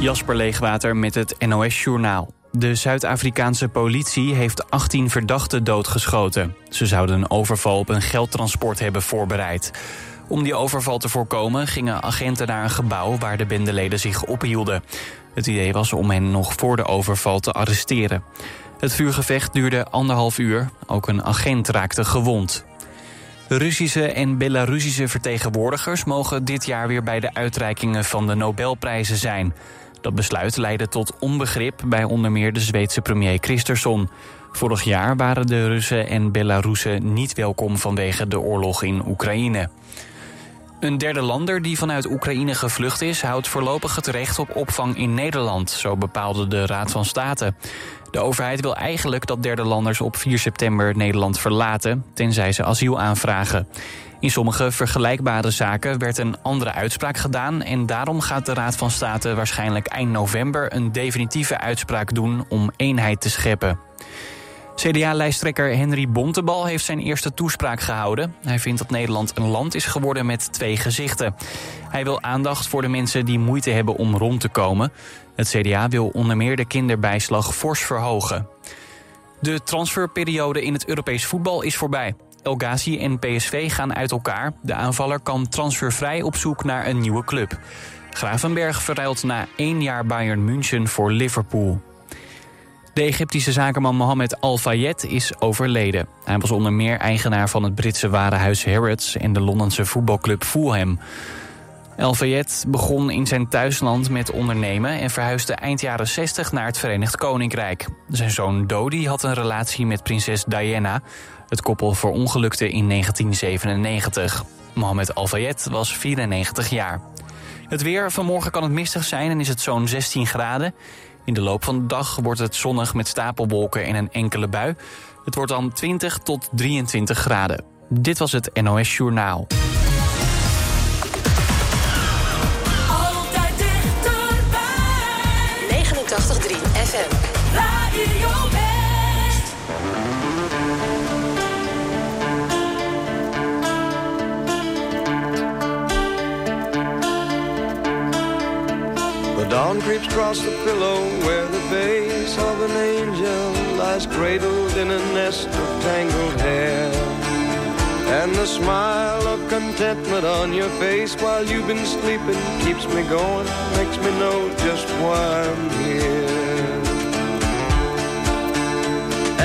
Jasper Leegwater met het NOS-journaal. De Zuid-Afrikaanse politie heeft 18 verdachten doodgeschoten. Ze zouden een overval op een geldtransport hebben voorbereid. Om die overval te voorkomen gingen agenten naar een gebouw... waar de bendeleden zich ophielden. Het idee was om hen nog voor de overval te arresteren. Het vuurgevecht duurde anderhalf uur. Ook een agent raakte gewond. Russische en Belarusische vertegenwoordigers mogen dit jaar weer bij de uitreikingen van de Nobelprijzen zijn. Dat besluit leidde tot onbegrip bij onder meer de Zweedse premier Christensen. Vorig jaar waren de Russen en Belarussen niet welkom vanwege de oorlog in Oekraïne. Een derde lander die vanuit Oekraïne gevlucht is... houdt voorlopig het recht op opvang in Nederland, zo bepaalde de Raad van State. De overheid wil eigenlijk dat derde landers op 4 september Nederland verlaten... tenzij ze asiel aanvragen. In sommige vergelijkbare zaken werd een andere uitspraak gedaan... en daarom gaat de Raad van State waarschijnlijk eind november... een definitieve uitspraak doen om eenheid te scheppen. CDA-lijsttrekker Henry Bontebal heeft zijn eerste toespraak gehouden. Hij vindt dat Nederland een land is geworden met twee gezichten. Hij wil aandacht voor de mensen die moeite hebben om rond te komen. Het CDA wil onder meer de kinderbijslag fors verhogen. De transferperiode in het Europees voetbal is voorbij. El Ghazi en PSV gaan uit elkaar. De aanvaller kan transfervrij op zoek naar een nieuwe club. Gravenberg verruilt na één jaar Bayern München voor Liverpool. De Egyptische zakenman Mohammed Al-Fayed is overleden. Hij was onder meer eigenaar van het Britse warenhuis Harrods... en de Londense voetbalclub Fulham. Al-Fayed begon in zijn thuisland met ondernemen... en verhuisde eind jaren 60 naar het Verenigd Koninkrijk. Zijn zoon Dodi had een relatie met prinses Diana. Het koppel verongelukte in 1997. Mohammed Al-Fayed was 94 jaar. Het weer, vanmorgen kan het mistig zijn en is het zo'n 16 graden. In de loop van de dag wordt het zonnig met stapelwolken en een enkele bui. Het wordt dan 20 tot 23 graden. Dit was het NOS Journaal. Dawn creeps across the pillow where the face of an angel lies cradled in a nest of tangled hair. And the smile of contentment on your face while you've been sleeping keeps me going, makes me know just why I'm here.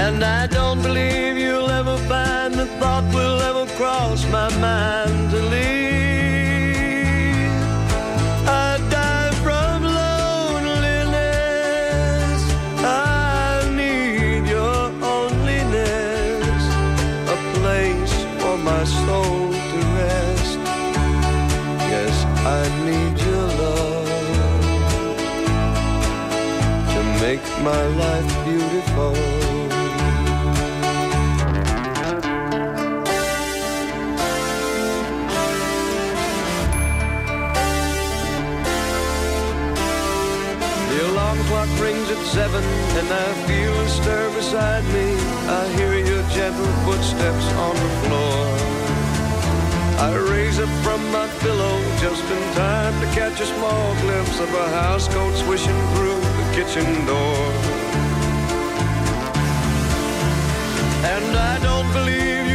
And I don't believe you'll ever find the thought will ever cross my mind to leave. My life beautiful. The alarm clock rings at seven and I feel a stir beside me. I hear your gentle footsteps on the floor. I raise up from my pillow just in time to catch a small glimpse of a housecoat swishing through kitchen door. And I don't believe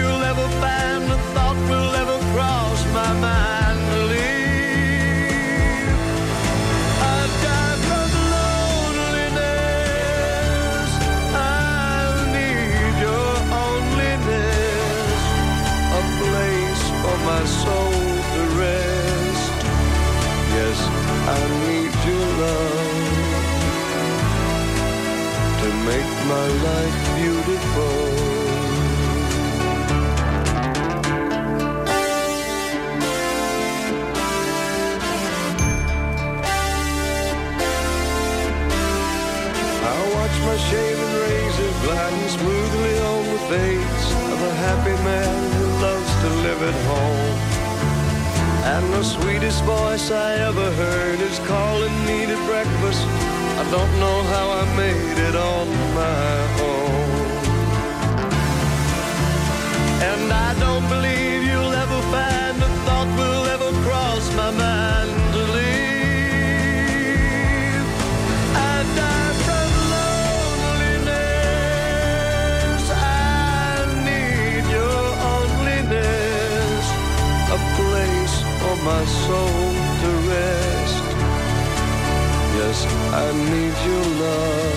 my life beautiful. I watch my shaven razor gliding smoothly on the face of a happy man who loves to live at home. And the sweetest voice I ever heard is calling me to breakfast. I don't know how I made it on my own. And I don't believe you'll ever find a thought will ever cross my mind to leave. I loneliness. I need your a place for my soul promise I need your love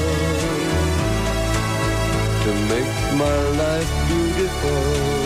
to make my life beautiful.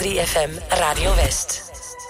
3FM Radio West.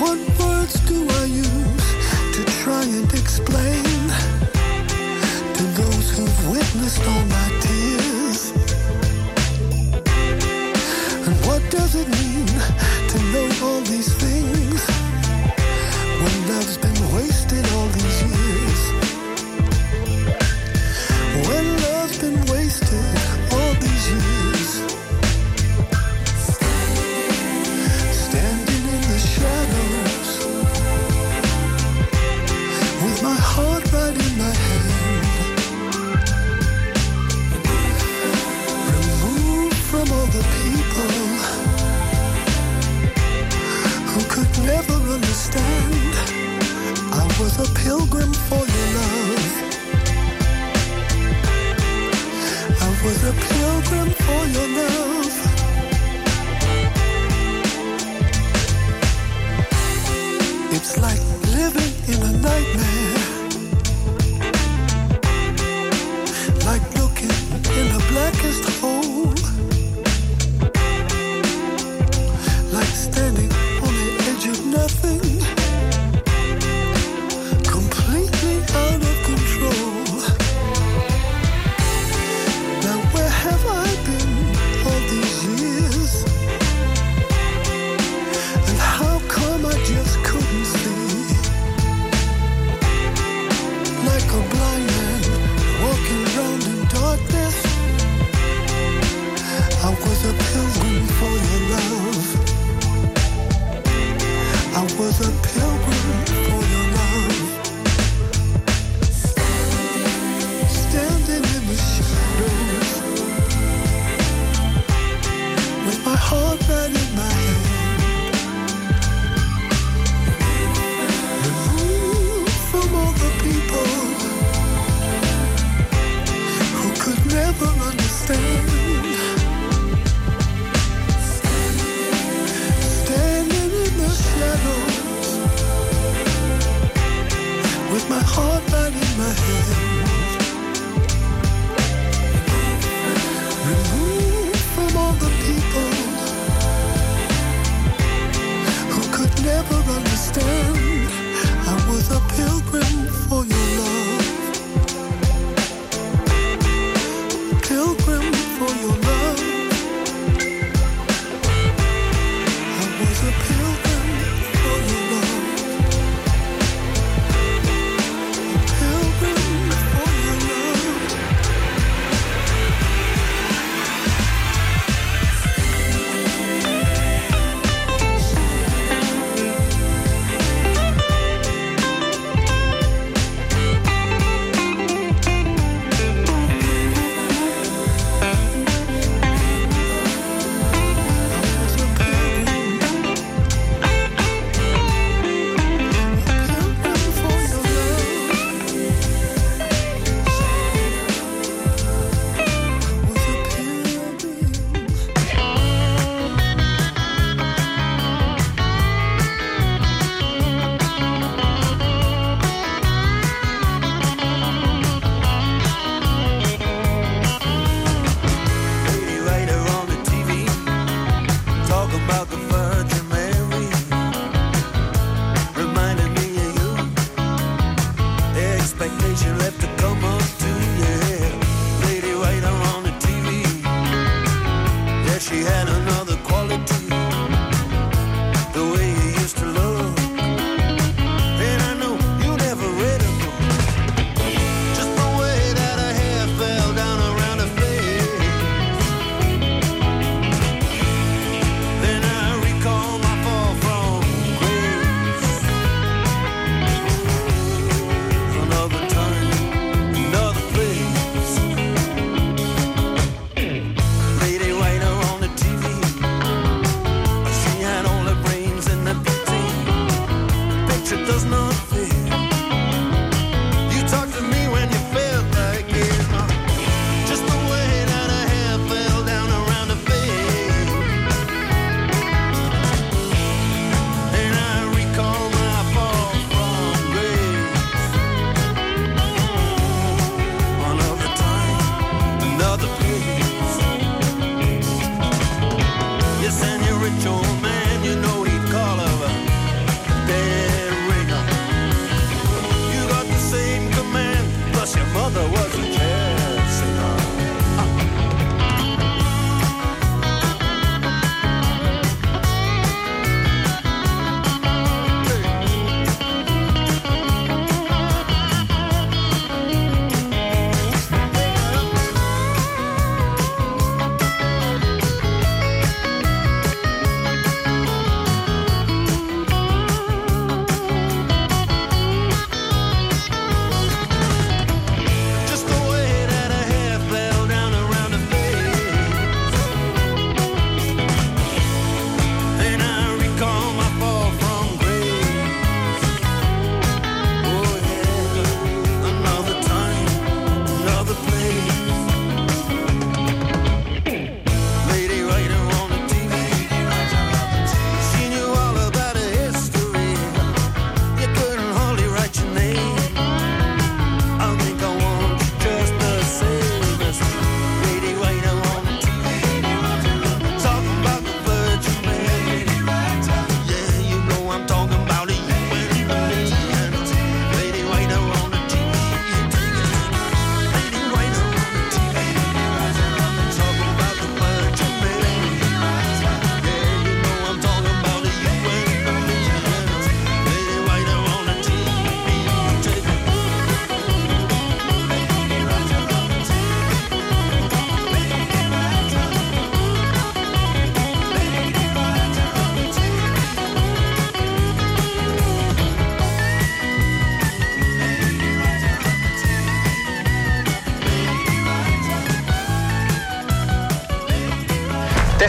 What words do I use to try and explain to those who've witnessed all my tears? And what does it mean to know all these things when love's been wasted all these years? was a pilgrim for your love. I was a pilgrim for your love. It's like living in a nightmare.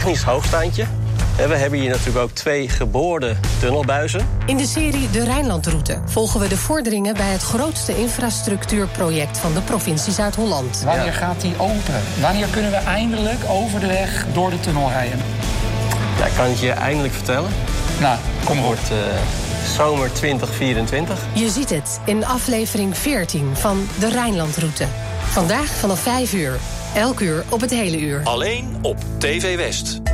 technisch hoogstaandje. En eh, we hebben hier natuurlijk ook twee geboorde tunnelbuizen. In de serie De Rijnlandroute volgen we de vorderingen bij het grootste infrastructuurproject van de provincie Zuid-Holland. Wanneer gaat die open? Wanneer kunnen we eindelijk over de weg door de tunnel rijden? Ja, kan ik je eindelijk vertellen. Nou, kom. Het wordt zomer 2024. Je ziet het in aflevering 14 van De Rijnlandroute. Vandaag vanaf 5 uur. Elk uur op het hele uur. Alleen op TV West.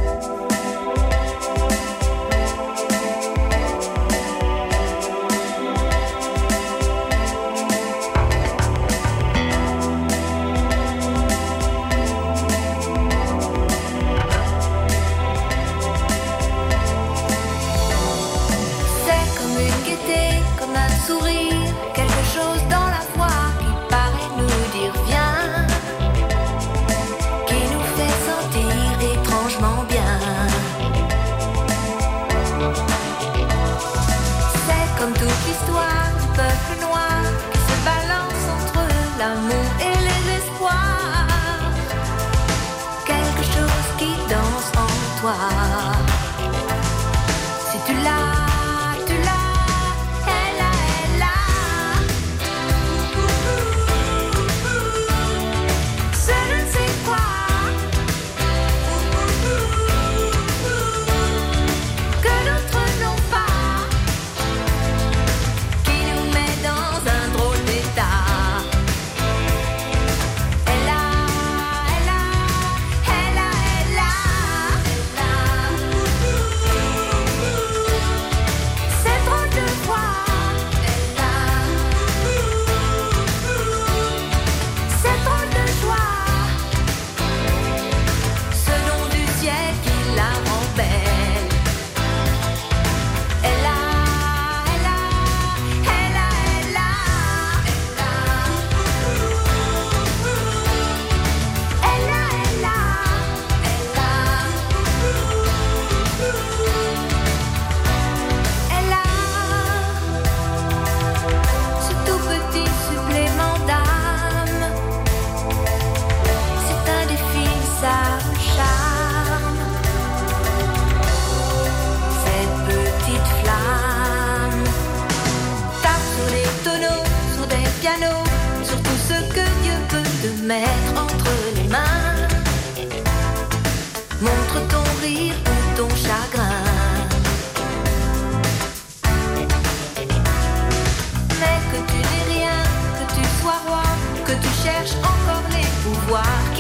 cherche encore les pouvoirs.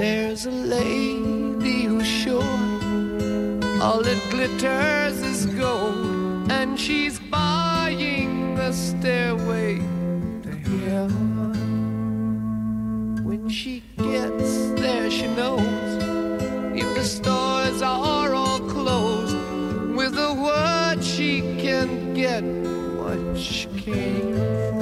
There's a lady who's sure all that glitters is gold, and she's buying the stairway to heaven. When she gets there, she knows if the stores are all closed, with a word she can get what she came for.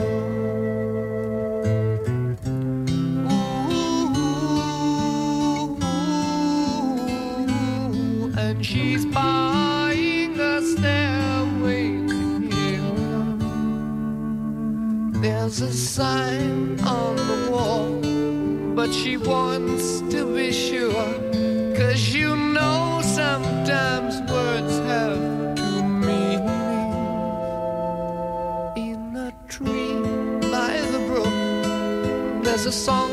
sign on the wall, but she wants to be sure. Cause you know sometimes words have two meanings. In a tree by the brook, there's a song.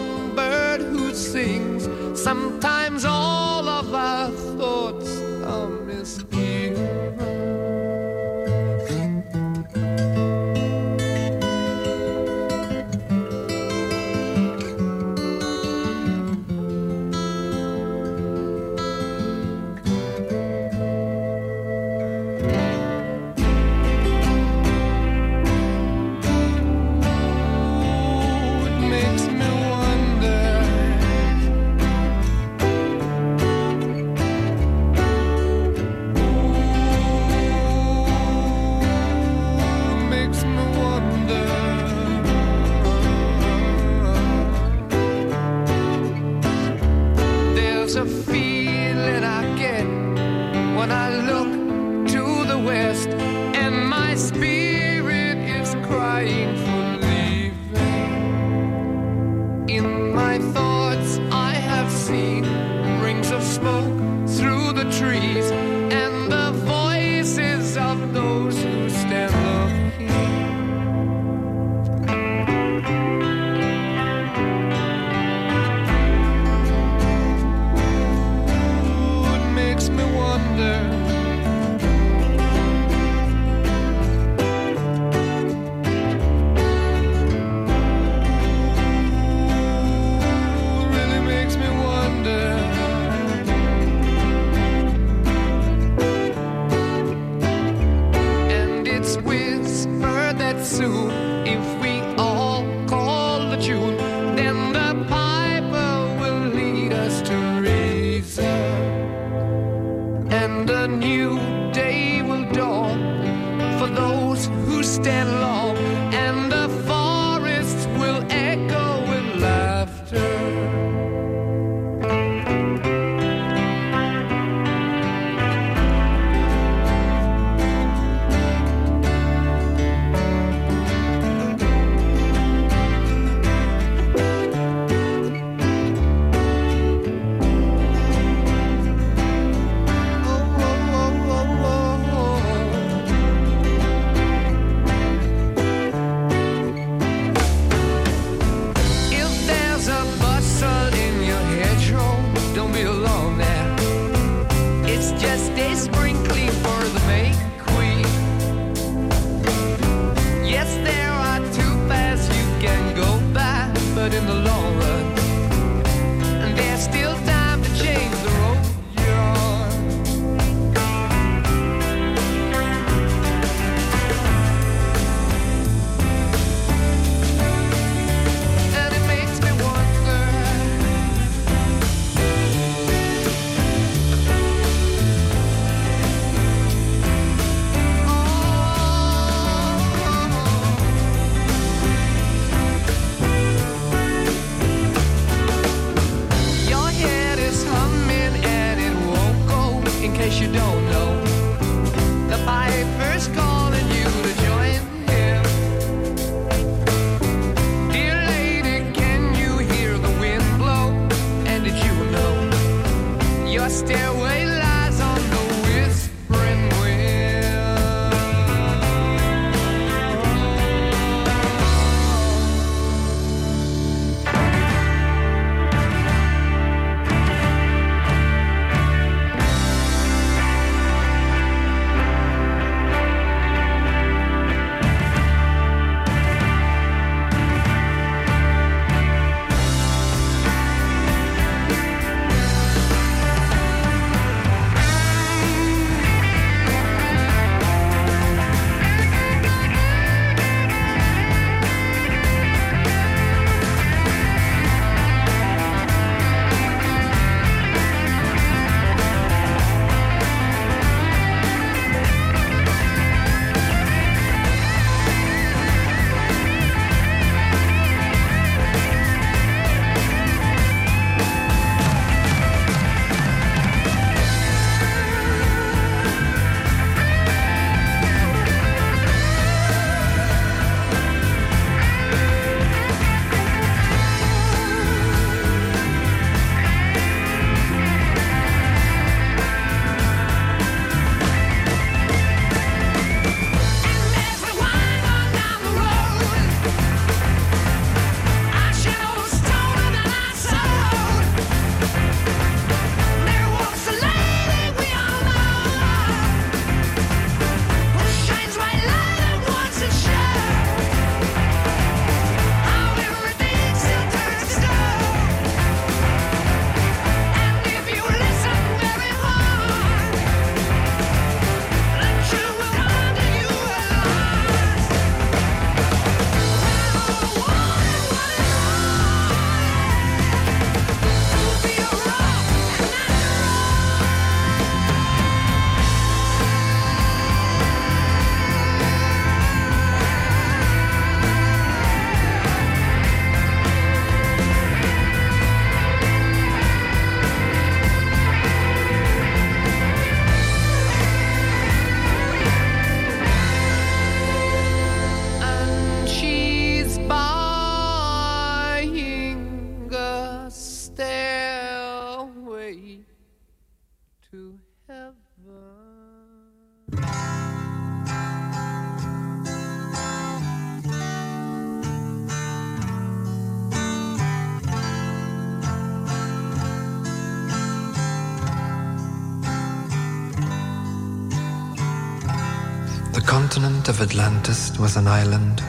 Of Atlantis was an island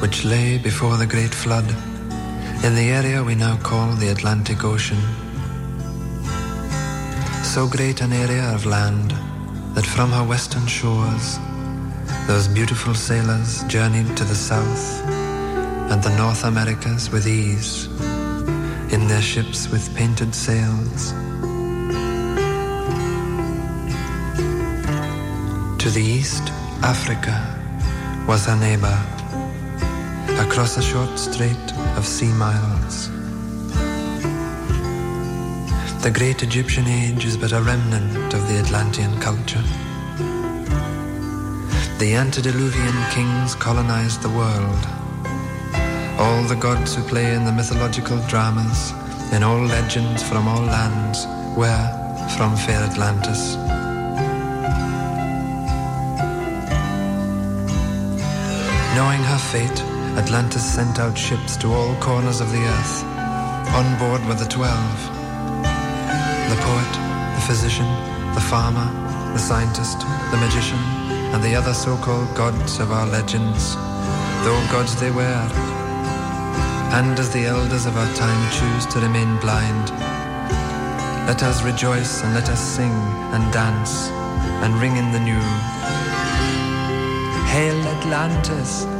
which lay before the great flood in the area we now call the Atlantic Ocean. So great an area of land that from her western shores those beautiful sailors journeyed to the south and the North Americas with ease in their ships with painted sails. To the east, Africa was her neighbor, across a short strait of sea miles. The great Egyptian age is but a remnant of the Atlantean culture. The antediluvian kings colonized the world. All the gods who play in the mythological dramas, in all legends from all lands, were from fair Atlantis. Fate, Atlantis sent out ships to all corners of the earth. On board were the twelve. The poet, the physician, the farmer, the scientist, the magician, and the other so-called gods of our legends, though gods they were. And as the elders of our time choose to remain blind, let us rejoice and let us sing and dance and ring in the new. Hail Atlantis!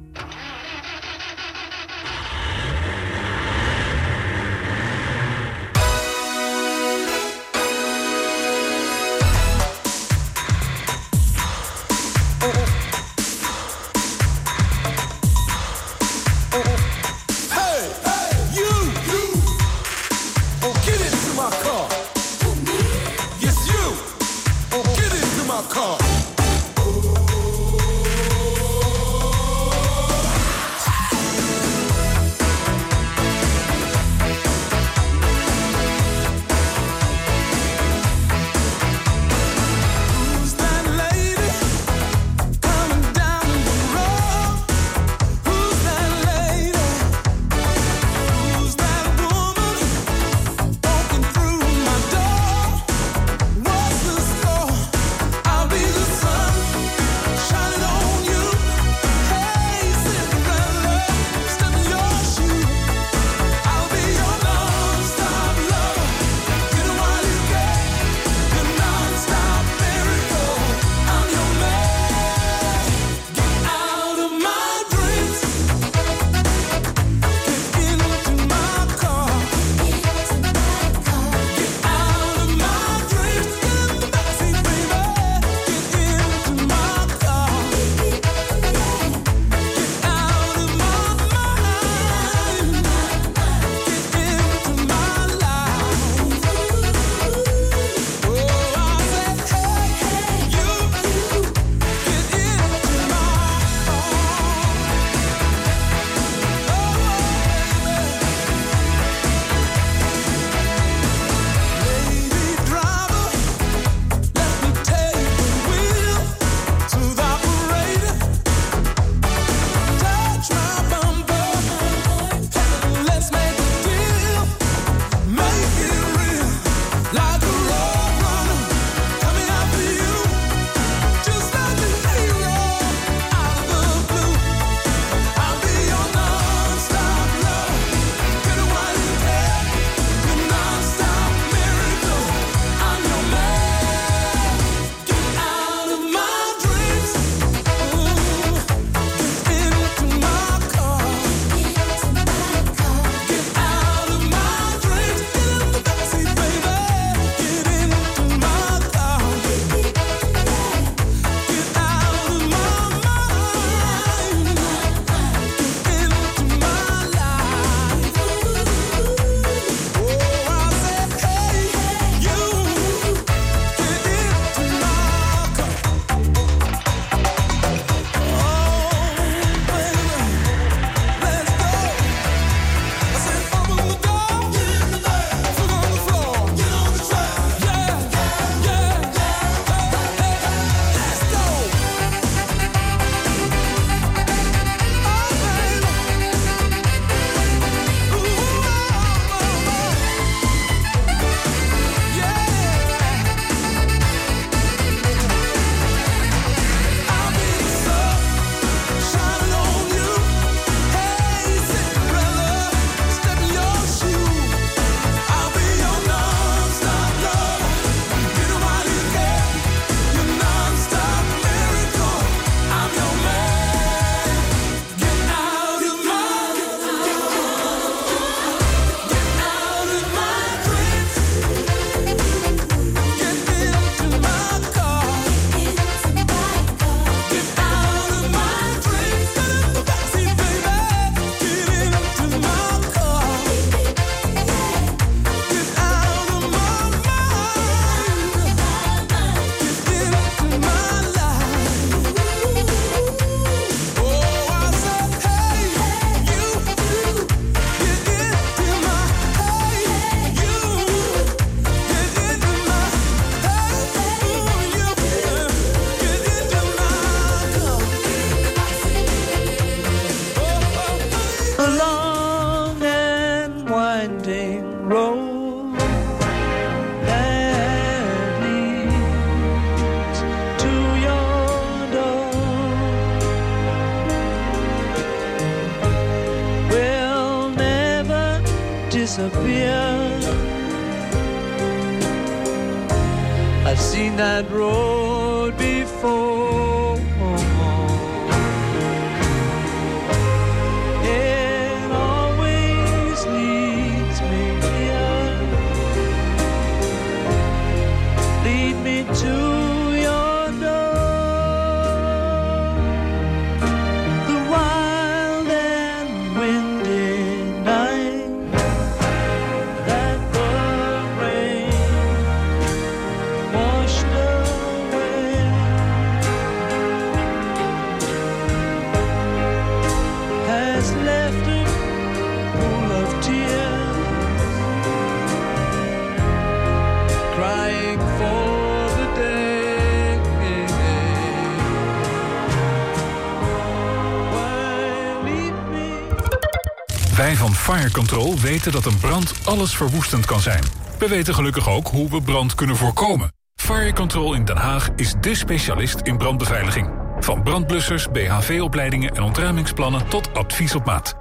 Fire Control weten dat een brand alles verwoestend kan zijn. We weten gelukkig ook hoe we brand kunnen voorkomen. Fire Control in Den Haag is dé specialist in brandbeveiliging. Van brandblussers, BHV-opleidingen en ontruimingsplannen tot advies op maat.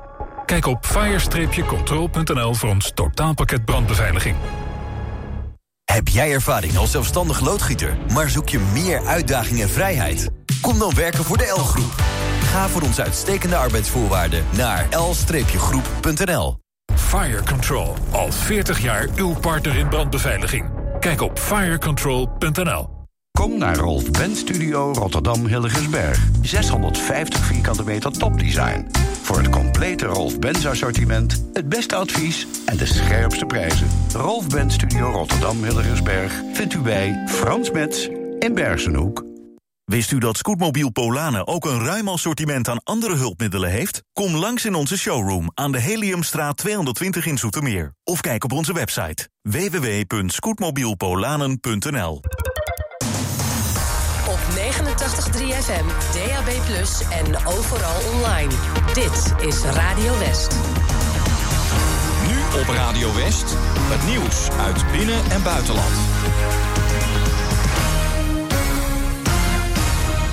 Kijk op fire-control.nl voor ons totaalpakket brandbeveiliging. Heb jij ervaring als zelfstandig loodgieter, maar zoek je meer uitdaging en vrijheid? Kom dan werken voor de L-groep. Ga voor onze uitstekende arbeidsvoorwaarden naar l-groep.nl. Fire Control, al 40 jaar uw partner in brandbeveiliging. Kijk op firecontrol.nl. Kom naar Rolf Benz Studio Rotterdam Hilligensberg. 650 vierkante meter topdesign. Voor het complete Rolf Benz assortiment, het beste advies en de scherpste prijzen. Rolf Benz Studio Rotterdam Hilligensberg vindt u bij Frans Metz in Bergenhoek. Wist u dat Scootmobiel Polanen ook een ruim assortiment aan andere hulpmiddelen heeft? Kom langs in onze showroom aan de Heliumstraat 220 in Zoetermeer. Of kijk op onze website www.scootmobielpolanen.nl Op 89.3 FM, DAB+, en overal online. Dit is Radio West. Nu op Radio West, het nieuws uit binnen- en buitenland.